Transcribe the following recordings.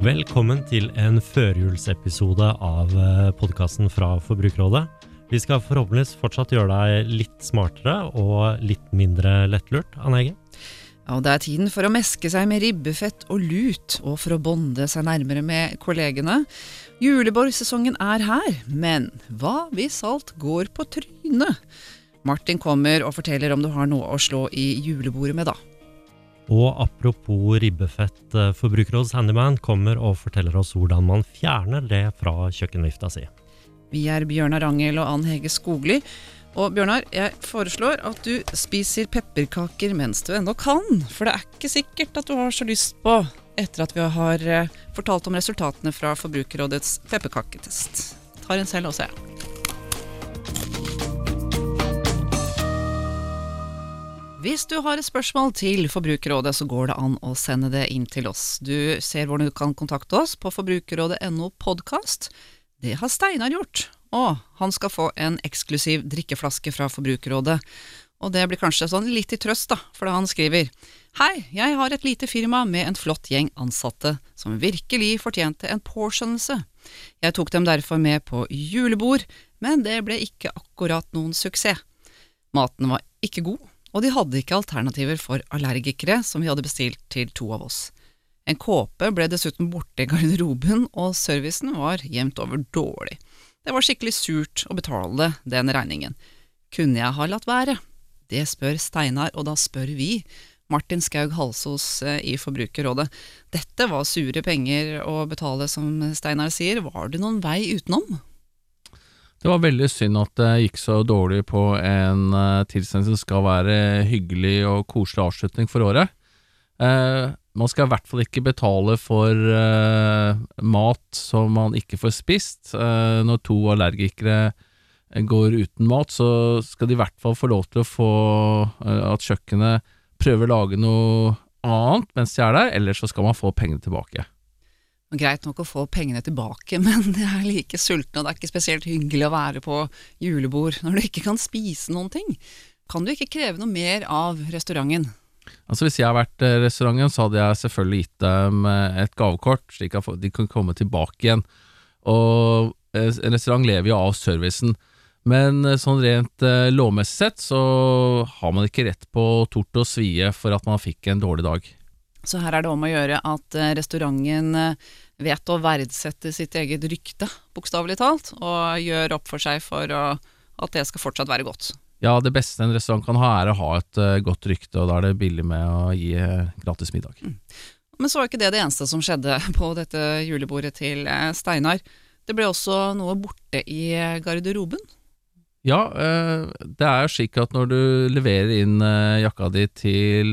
Velkommen til en førjulsepisode av podkasten fra Forbrukerrådet. Vi skal forhåpentligvis fortsatt gjøre deg litt smartere og litt mindre lettlurt, Anne Hege. Ja, det er tiden for å meske seg med ribbefett og lut, og for å bonde seg nærmere med kollegene. Juleborgsesongen er her, men hva hvis alt går på trynet? Martin kommer og forteller om du har noe å slå i julebordet med, da. Og apropos ribbefett, eh, Forbrukerrådets handyman kommer og forteller oss hvordan man fjerner det fra kjøkkenvifta si. Vi er Bjørnar Angel og Ann Hege Skogli. Og Bjørnar, jeg foreslår at du spiser pepperkaker mens du ennå kan. For det er ikke sikkert at du har så lyst på etter at vi har eh, fortalt om resultatene fra Forbrukerrådets pepperkaketest. Tar en selv også, jeg. Hvis du har et spørsmål til Forbrukerrådet, så går det an å sende det inn til oss. Du ser hvordan du kan kontakte oss på forbrukerrådet.no podkast. Det har Steinar gjort, og han skal få en eksklusiv drikkeflaske fra Forbrukerrådet. Og det blir kanskje sånn litt i trøst, da, for da han skriver Hei, jeg har et lite firma med en flott gjeng ansatte som virkelig fortjente en påskjønnelse. Jeg tok dem derfor med på julebord, men det ble ikke akkurat noen suksess. Maten var ikke god, og de hadde ikke alternativer for allergikere, som vi hadde bestilt til to av oss. En kåpe ble dessuten borte i garderoben, og servicen var jevnt over dårlig. Det var skikkelig surt å betale den regningen. Kunne jeg ha latt være? Det spør Steinar, og da spør vi. Martin Skaug Halsås eh, i Forbrukerrådet. Dette var sure penger å betale, som Steinar sier. Var det noen vei utenom? Det var veldig synd at det gikk så dårlig på en uh, tilstelning som skal være hyggelig og koselig avslutning for året. Uh, man skal i hvert fall ikke betale for uh, mat som man ikke får spist. når to allergikere går uten mat, så skal de i hvert fall få lov til å få at kjøkkenet prøver å lage noe annet mens de er der, eller så skal man få pengene tilbake. Greit nok å få pengene tilbake, men jeg er like sulten, og det er ikke spesielt hyggelig å være på julebord når du ikke kan spise noen ting. Kan du ikke kreve noe mer av restauranten? Altså Hvis jeg har vært i restauranten, så hadde jeg selvfølgelig gitt dem eh, et gavekort, slik at de kan komme tilbake igjen. Og eh, en restaurant lever jo av servicen. Men eh, sånn rent lovmessig sett så har man ikke rett på tort og svie for at man fikk en dårlig dag. Så her er det om å gjøre at eh, restauranten eh, vet å verdsette sitt eget rykte, bokstavelig talt, og gjør opp for seg for å, at det skal fortsatt være godt. Ja, det beste en restaurant kan ha, er å ha et uh, godt rykte, og da er det billig med å gi gratis middag. Mm. Men så var ikke det det eneste som skjedde på dette julebordet til Steinar. Det ble også noe borte i garderoben. Ja, det er jo slik at når du leverer inn jakka di til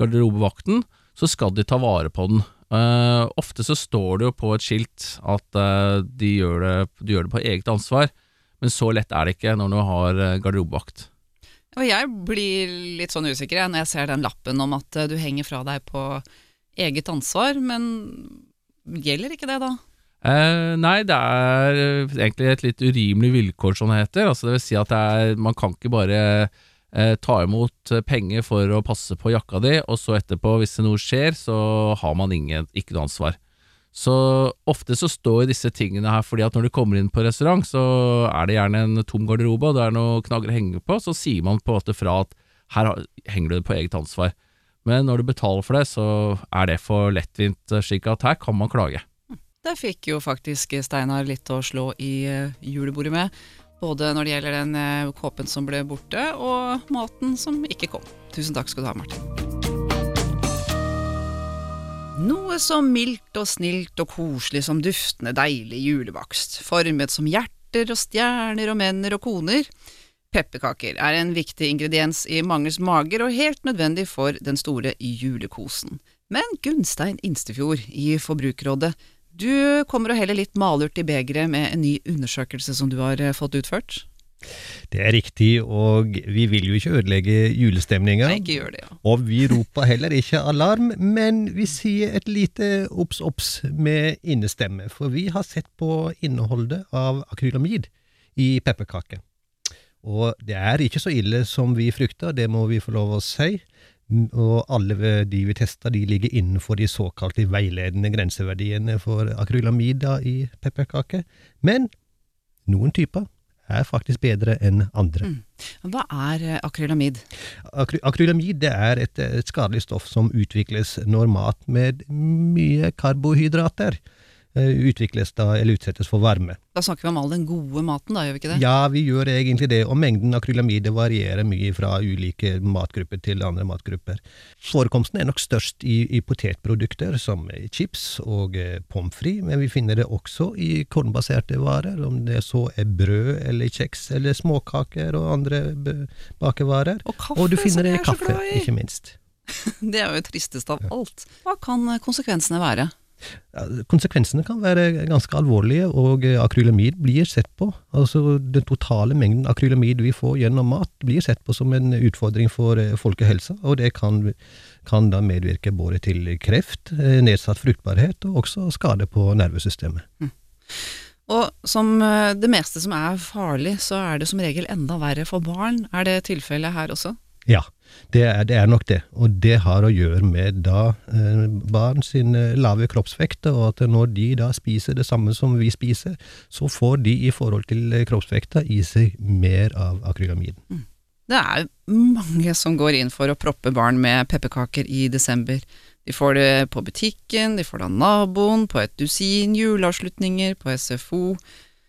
garderobevakten, så skal de ta vare på den. Uh, ofte så står det jo på et skilt at uh, de, gjør det, de, gjør det, på eget ansvar, men så lett er det ikke når du har uh, garderobevakt. Og jeg blir litt sånn usikker når jeg ser den lappen om at du henger fra deg på eget ansvar, men gjelder ikke det da? nei, det er egentlig et litt urimelig vilkår, som det heter. Altså, det vil si at er, man kan ikke bare eh, ta imot eh, penger for å passe på jakka di, og så etterpå, hvis det noe skjer, så har man ingen, ikke noe ansvar. Så ofte så står disse tingene her fordi at når du kommer inn på restaurant, så er det gjerne en tom garderobe, og det er noe knagger å henge på, så sier man på en måte fra at her henger du det på eget ansvar. Men når du betaler for det, så er det for lettvint, eh, slik at her kan man klage. Der fikk jo faktisk Steinar litt å slå i eh, julebordet med. Både når det gjelder den eh, kåpen som ble borte, og maten som ikke kom. Tusen takk skal du ha, Martin. Noe så mildt og snilt og koselig som duftende deilig julebakst, formet som hjerter og stjerner og menner og koner. Pepperkaker er en viktig ingrediens i manges mager og helt nødvendig for den store julekosen. Men Gunstein Instefjord i Forbrukerrådet du kommer og heller litt malurt i begeret med en ny undersøkelse som du har eh, fått utført? Det er riktig, og vi vil jo ikke ødelegge julestemninga. Ja. Og vi roper heller ikke alarm, men vi sier et lite obs obs med innestemme, for vi har sett på innholdet av akrylamid i pepperkaker. Og det er ikke så ille som vi frykta, det må vi få lov å si. Mm, Og alle de vi testa, de ligger innenfor de såkalte veiledende grenseverdiene for akrylamid i pepperkaker. Men noen typer er faktisk bedre enn andre. Hva er eh, akrylamid? Akry akrylamid er et, et skadelig stoff som utvikles når mat med mye karbohydrater eh, utvikles da, eller utsettes for varme. Da snakker vi om all den gode maten, da, gjør vi ikke det? Ja, vi gjør egentlig det, og mengden akrylamid varierer mye fra ulike matgrupper til andre matgrupper. Forekomsten er nok størst i, i potetprodukter som chips og eh, pommes frites, men vi finner det også i kornbaserte varer, om det så er brød eller kjeks eller småkaker og andre bakevarer. Og kaffe, Og du finner det i kaffe, ikke minst. Det er jo tristest av alt. Hva kan eh, konsekvensene være? Ja, Konsekvensene kan være ganske alvorlige, og eh, akrylamid blir sett på. Altså Den totale mengden akrylamid vi får gjennom mat, blir sett på som en utfordring for eh, folkehelsa. Og det kan, kan da medvirke både til kreft, eh, nedsatt fruktbarhet og også skade på nervesystemet. Og som det meste som er farlig, så er det som regel enda verre for barn. Er det tilfellet her også? Ja, det er, det er nok det. Og det har å gjøre med da eh, barn sin eh, lave kroppsvekt, og at når de da spiser det samme som vi spiser, så får de i forhold til eh, kroppsvekta i seg mer av akrylamiden. Det er mange som går inn for å proppe barn med pepperkaker i desember. De får det på butikken, de får det av naboen, på et dusin juleavslutninger, på SFO.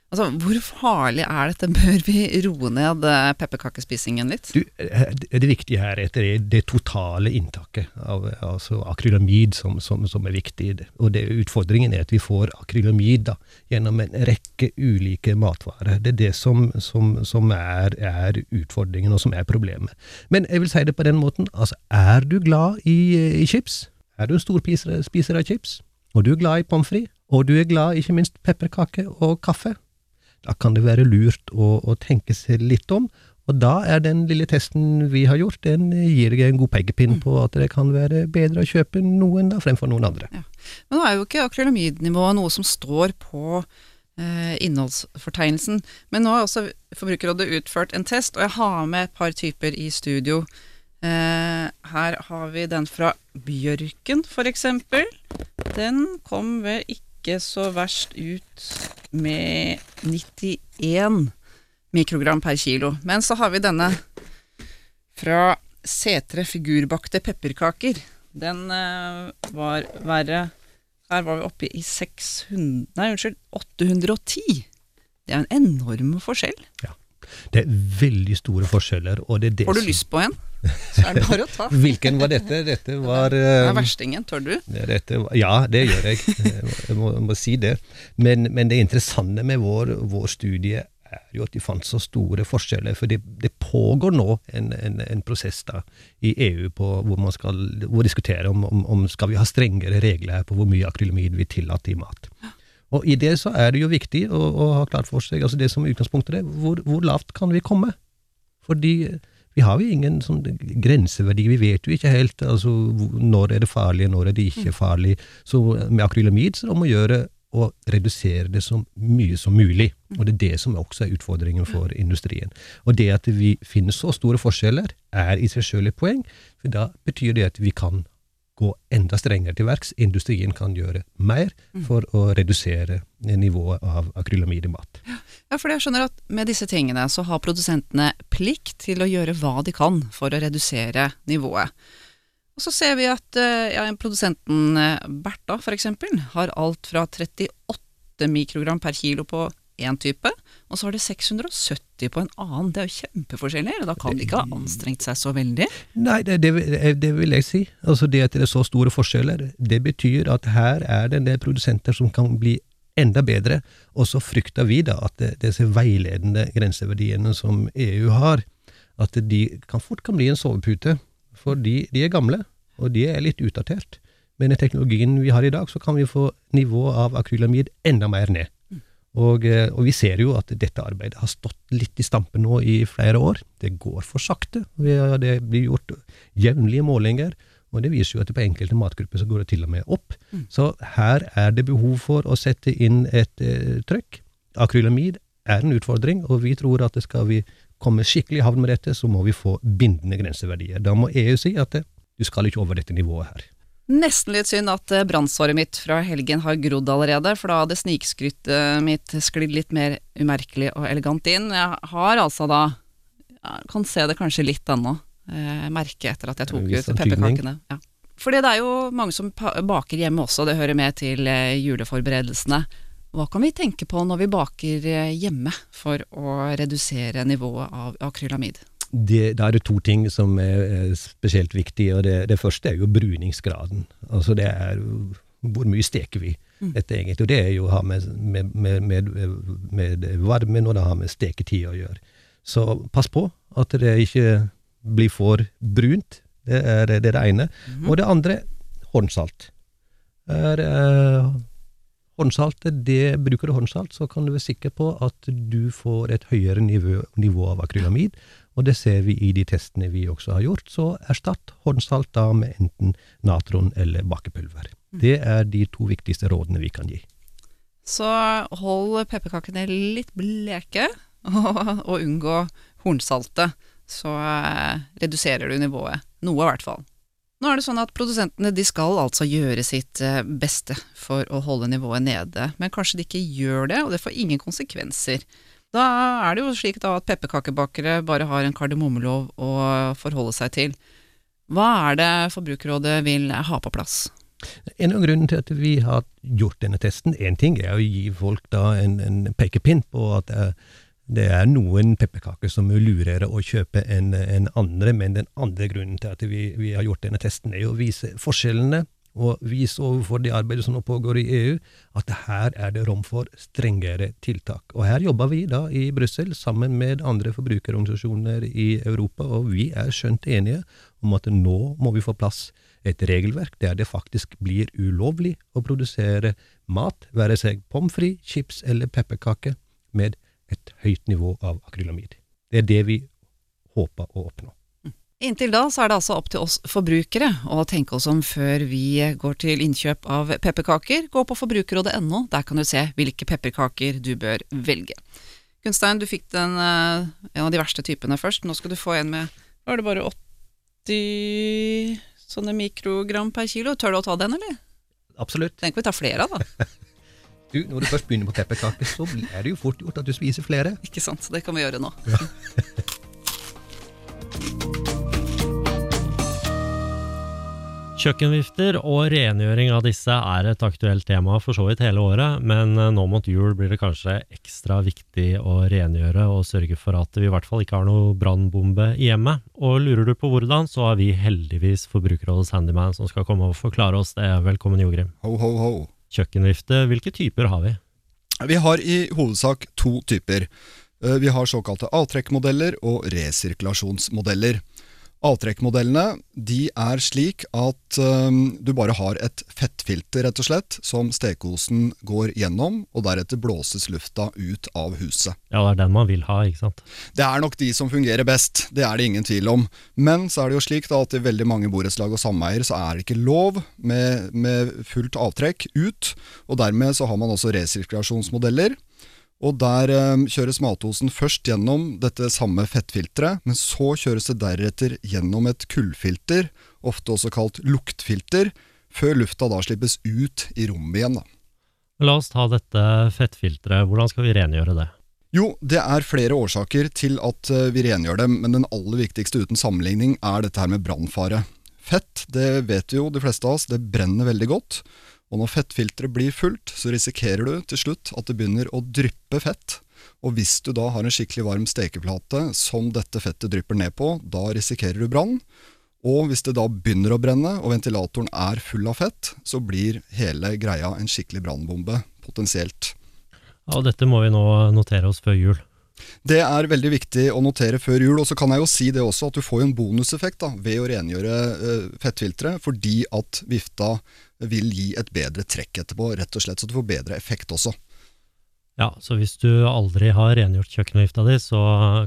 Altså, hvor farlig er dette? Bør vi roe ned eh, pepperkakespisingen litt? Du, eh, det viktige her er det, det totale inntaket av altså akrylamid som, som, som er viktig. Og det, utfordringen er at vi får akrylamid da, gjennom en rekke ulike matvarer. Det er det som, som, er, er utfordringen, og som er problemet. Men jeg vil si det på den måten, altså er du glad i, i chips? Er du en stor spiser, av chips? Og du er glad i pommes frites? Og du er glad ikke minst pepperkaker og kaffe? Da kan det være lurt å, å tenke seg litt om. Og da er den lille testen vi har gjort, den gir deg en god pekepinn på at det kan være bedre å kjøpe noen da fremfor noen andre. Men nå er jo ikke akrylamidnivået noe som står på eh, innholdsfortegnelsen. Men nå har også Forbrukerrådet utført en test, og jeg har med et par typer i studio. Eh, her har vi den fra Bjørken, for eksempel. Den kom vel ikke så verst ut med 91 mikrogram per kilo. Men så har vi denne fra C3 figurbakte pepperkaker. Den eh, var verre Her var vi oppe i 600 Nei, unnskyld, 810. Det er en enorm forskjell. Det er veldig store forskjeller, og det er det Får du som- lyst på en, så er det bare å ta. Hvilken var dette? Dette var er verstingen, tør du? Dette, var- ja, det gjør jeg. Jeg må, må si det. Men, men det interessante med vår, vår studie er jo at de fant så store forskjeller. For det, det pågår nå en, en, en prosess da, i EU på hvor man skal hvor diskutere om, om, om skal vi ha strengere regler her på hvor mye akrylamid vi tillater i mat. Og i det så er det jo viktig å, å ha klart for seg altså det som utgangspunktet er, hvor, hvor lavt kan vi komme? Fordi vi har jo ingen sånn grenseverdi, vi vet jo ikke helt altså, når er det farlig, når er det ikke farlig. Så med akrylamid så er det om å gjøre å redusere det så mye som mulig. Og det er det som også er utfordringen for industrien. Og det at vi finner så store forskjeller, er i seg selv et poeng, for da betyr det at vi kan gå enda strengere til verks. Industrien kan gjøre mer for å redusere nivået av akrylamid i mat. Ja, for jeg skjønner at med disse tingene så har produsentene plikt til å gjøre hva de kan for å redusere nivået. Og så ser vi at eh, ja, produsenten eh, Bertha eksempel har alt fra 38 mikrogram per kilo på én type, og så har det 670 på en annen. Det er jo kjempeforskjellig, og da kan de ikke ha anstrengt seg så veldig. Nei, det, det, vil- det vil jeg si. Altså Det at det er så store forskjeller, det betyr at her er det en del produsenter som kan bli enda bedre. Og så frykter vi da at det, disse veiledende grenseverdiene som EU har, at de kan fort kan bli en sovepute. For de, de er gamle, og de er litt utdatert. Med den teknologien vi har i dag, så kan vi få nivået av akrylamid enda mer ned. Og, eh, og vi ser jo at dette arbeidet har stått litt i stampe nå i flere år. Det går for sakte. Vi Det blir gjort jevnlige målinger, og det viser jo at på enkelte matgrupper så går det til og med opp. Så her er det behov for å sette inn et eh, trøkk. Akrylamid er en utfordring, og vi tror at skal vi komme skikkelig i havn med dette, så må vi få bindende grenseverdier. Da må EU si at det, Du skal ikke over dette nivået her. Nesten litt synd at eh, brannsåret mitt fra helgen har grodd allerede, for da hadde snikskrytet mitt sklidd litt mer umerkelig og elegant inn. Jeg har altså da Kan se det kanskje litt ennå, eh, merke etter at jeg tok ut pepperkakene. Ja. Fordi det er jo mange som baker hjemme også, det hører med til eh, juleforberedelsene. Hva kan vi tenke på når vi baker eh, hjemme for å redusere nivået av akrylamid? Det, da er det to ting som er eh, spesielt viktige. og det, det første er jo bruningsgraden. Altså det er hvor mye steker vi dette egentlig. Og det er jo å ha med, med, med, med, varmen og det har med steketid å gjøre. Så pass på at det ikke blir for brunt. Det er det, det ene. Og det andre håndsalt. Er, eh, håndsalt, det, Bruker du håndsalt, så kan du være sikker på at du får et høyere nivå, nivå av akrylamid. Og det ser vi i de testene vi også har gjort. Så erstatt håndsalt da med enten natron eller bakepulver. Det er de to viktigste rådene vi kan gi. Så hold pepperkakene litt bleke, og, og unngå hornsaltet. Så eh, reduserer du nivået. Noe, i hvert fall. Nå er det sånn at Produsentene de skal altså gjøre sitt eh, beste for å holde nivået nede, men kanskje de ikke gjør det, og det får ingen konsekvenser. Da er det jo slik da at pepperkakebakere bare har en kardemommelov å forholde seg til. Hva er det Forbrukerrådet vil ha på plass? En av grunnene til at vi har gjort denne testen, én ting er å gi folk da en, en pekepinn på at det er, er noen pepperkaker som er lurere å kjøpe enn en andre, men den andre grunnen til at vi, vi har gjort denne testen, er jo å vise forskjellene, og vise overfor det arbeidet som nå pågår i EU, at her er det rom for strengere tiltak. Og her jobber vi da i Brussel sammen med andre forbrukerorganisasjoner i Europa, og vi er skjønt enige om at nå må vi få plass et regelverk der det faktisk blir ulovlig å produsere mat, være seg pommes frites, chips eller pepperkaker, med et høyt nivå av akrylamid. Det er det vi håper å oppnå. Inntil da så er det altså opp til oss forbrukere å tenke oss om før vi går til innkjøp av pepperkaker. Gå på forbrukerrådet.no, der kan du se hvilke pepperkaker du bør velge. Gunstein, du fikk den, eh, en av de verste typene først. Nå skal du få en med Var det bare 80 sånne mikrogram per kilo? Tør du å ta den, eller? Absolutt. Den kan vi ta flere av, da. Du, når du først begynner på pepperkaker, så er det jo fort gjort at du spiser flere. Ikke sant? Det kan vi gjøre nå. Kjøkkenvifter og rengjøring av disse er et aktuelt tema for så vidt hele året, men eh, nå mot jul blir det kanskje ekstra viktig å rengjøre og sørge for at vi i hvert fall ikke har noe brannbombe i hjemmet. Og lurer du på hvordan, så har vi heldigvis Forbrukerrådets handyman som skal komme og forklare oss det. Velkommen, Jogrim. Ho, ho, ho. Kjøkkenvifte, hvilke typer har vi? Vi har i hovedsak to typer. Eh, Vi har såkalte avtrekkmodeller og resirkulasjonsmodeller. Avtrekkmodellene de er slik at eh, du bare har et fettfilter rett og slett, som stekeosen går gjennom, og deretter blåses lufta ut av huset. Ja, det er den man vil ha, ikke sant? Det er nok de som fungerer best, det er det ingen tvil om. Men så er det jo slik da at i veldig mange borettslag og sameier så er det ikke lov med, med fullt avtrekk ut, og dermed så har man også resirkulasjonsmodeller. Og der eh, kjøres matosen først gjennom dette samme fettfilteret, men så kjøres det deretter gjennom et kullfilter, ofte også kalt luktfilter, før lufta da slippes ut i rommet igjen. da. La oss ta dette fettfilteret. Hvordan skal vi rengjøre det? Jo, det er flere årsaker til at eh, vi rengjør dem, men den aller viktigste uten sammenligning er dette her med brannfare. Fett, det vet vi jo de fleste av oss, det brenner veldig godt. Og når fettfilteret blir fullt, så risikerer du til slutt at det begynner å dryppe fett. Og hvis du da har en skikkelig varm stekeplate som dette fettet drypper ned på, da risikerer du brann. Og hvis det da begynner å brenne, og ventilatoren er full av fett, så blir hele greia en skikkelig brannbombe, potensielt. Ja, og dette må vi nå notere oss før jul. Det er veldig viktig å notere før jul, og så kan jeg jo si det også at du får en bonuseffekt da, ved å rengjøre uh, fettfilteret, fordi at vifta vil gi et bedre trekk etterpå, rett og slett, så du får bedre effekt også. Ja, så hvis du aldri har rengjort kjøkkenvifta di, så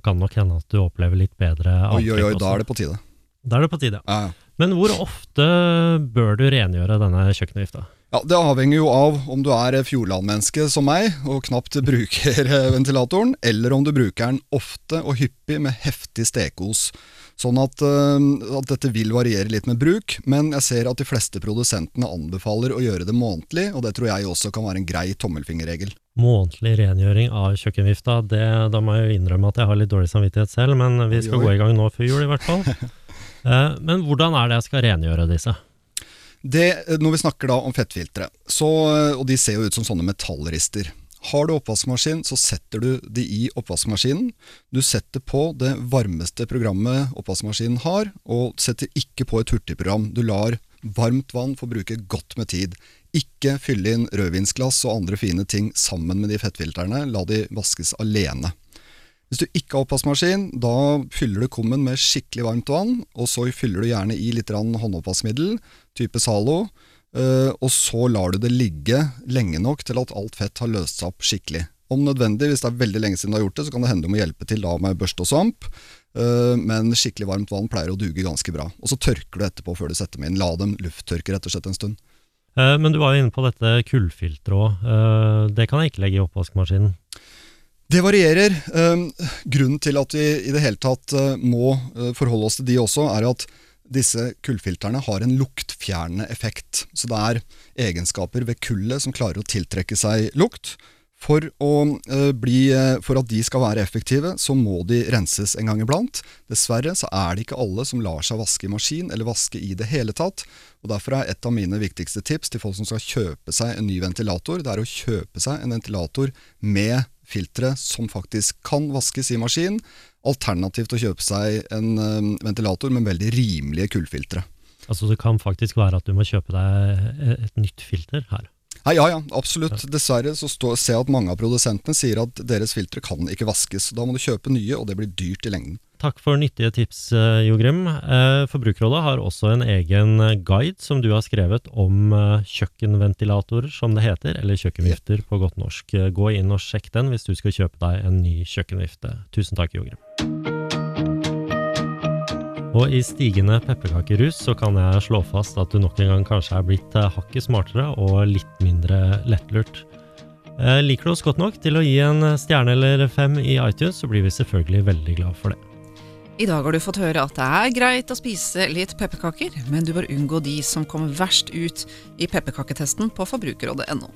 kan det nok hende at du opplever litt bedre Oi, oi, oi, da er det på tide. Da er det på tide. Ja, ja. Men hvor ofte bør du rengjøre denne kjøkkenvifta? Ja, Det avhenger jo av om du er Fjordland-menneske som meg, og knapt bruker eh, ventilatoren, eller om du bruker den ofte og hyppig med heftig stekos. Sånn at, eh, at dette vil variere litt med bruk, men jeg ser at de fleste produsentene anbefaler å gjøre det månedlig, og det tror jeg også kan være en grei tommelfingerregel. Månedlig rengjøring av kjøkkenvifta, det, da må jeg jo innrømme at jeg har litt dårlig samvittighet selv, men vi skal oi. gå i gang nå før jul i hvert fall. Eh, men hvordan er det jeg skal rengjøre disse? Det, når vi snakker da om fettfiltre, så, og de ser jo ut som sånne metallrister. Har du oppvaskmaskin, så setter du de i oppvaskmaskinen. Du setter på det varmeste programmet oppvaskmaskinen har, og setter ikke på et hurtigprogram. Du lar varmt vann få bruke godt med tid. Ikke fylle inn rødvinsglass og andre fine ting sammen med de fettfiltrene. La de vaskes alene. Hvis du ikke har oppvaskmaskin, da fyller du kummen med skikkelig varmt vann, og så fyller du gjerne i litt håndoppvaskmiddel, type Zalo, og så lar du det ligge lenge nok til at alt fett har løst seg opp skikkelig. Om nødvendig, hvis det er veldig lenge siden du har gjort det, så kan det hende du må hjelpe til da med børste og svamp, eh, men skikkelig varmt vann pleier å duge ganske bra. Og så tørker du etterpå før du setter dem inn. La dem lufttørke rett og slett en stund. Eh, men du var jo inne på dette kullfilteret òg. Det kan jeg ikke legge i oppvaskmaskinen. Det varierer. Grunnen til at vi i det hele tatt må forholde oss til de også, er at disse kullfiltrene har en luktfjernende effekt. Så det er egenskaper ved kullet som klarer å tiltrekke seg lukt. For, uh, bli, uh, for at de skal være effektive, så må de renses en gang iblant. Dessverre så er det ikke alle som lar seg vaske i maskin, eller vaske i det hele tatt. Og Derfor er et av mine viktigste tips til folk som skal kjøpe seg en ny ventilator, det er å kjøpe seg en ventilator med filtre som faktisk kan vaskes i maskin, alternativt å kjøpe seg en eh, ventilator med veldig rimelige kullfiltre. Altså Det kan faktisk være at du må kjøpe deg et nytt filter her. Nei, ja, ja, absolutt. Dessverre så stå, ser jeg at mange av produsentene sier at deres filtre kan ikke vaskes. Da må du kjøpe nye, og det blir dyrt i lengden. Takk for nyttige tips, eh, Jo Grim. Eh, Forbrukerrådet har også en egen eh, guide som du har skrevet om kjøkkenventilator, som det heter, eller kjøkkenvifter på godt norsk. Gå inn og sjekk den hvis du skal kjøpe deg en ny kjøkkenvifte. Tusen takk, Jo Grim. Og i stigende pepperkakerus så kan jeg slå fast at du nok en gang kanskje er blitt hakket smartere og litt mindre lettlurt. Liker du oss godt nok til å gi en stjerne eller fem i iTunes, så blir vi selvfølgelig veldig glad for det. I dag har du fått høre at det er greit å spise litt pepperkaker, men du bør unngå de som kommer verst ut i pepperkaketesten på forbrukerrådet.no.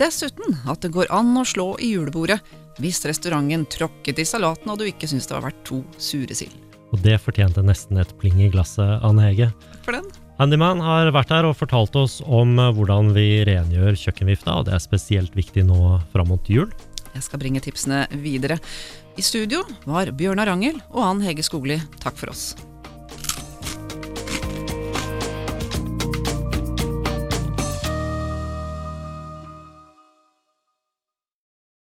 Dessuten at det går an å slå i julebordet hvis restauranten tråkket i salaten og du ikke syns det var verdt to sure sild. Og det fortjente nesten et pling i glasset, Anne Hege. Takk for den. Handyman har vært her og fortalt oss om eh, hvordan vi rengjør kjøkkenvifta, og det er spesielt viktig nå fram mot jul. Jeg skal bringe tipsene videre. I studio var Bjørnar Rangel og Ann Hege Skogli. Takk for oss.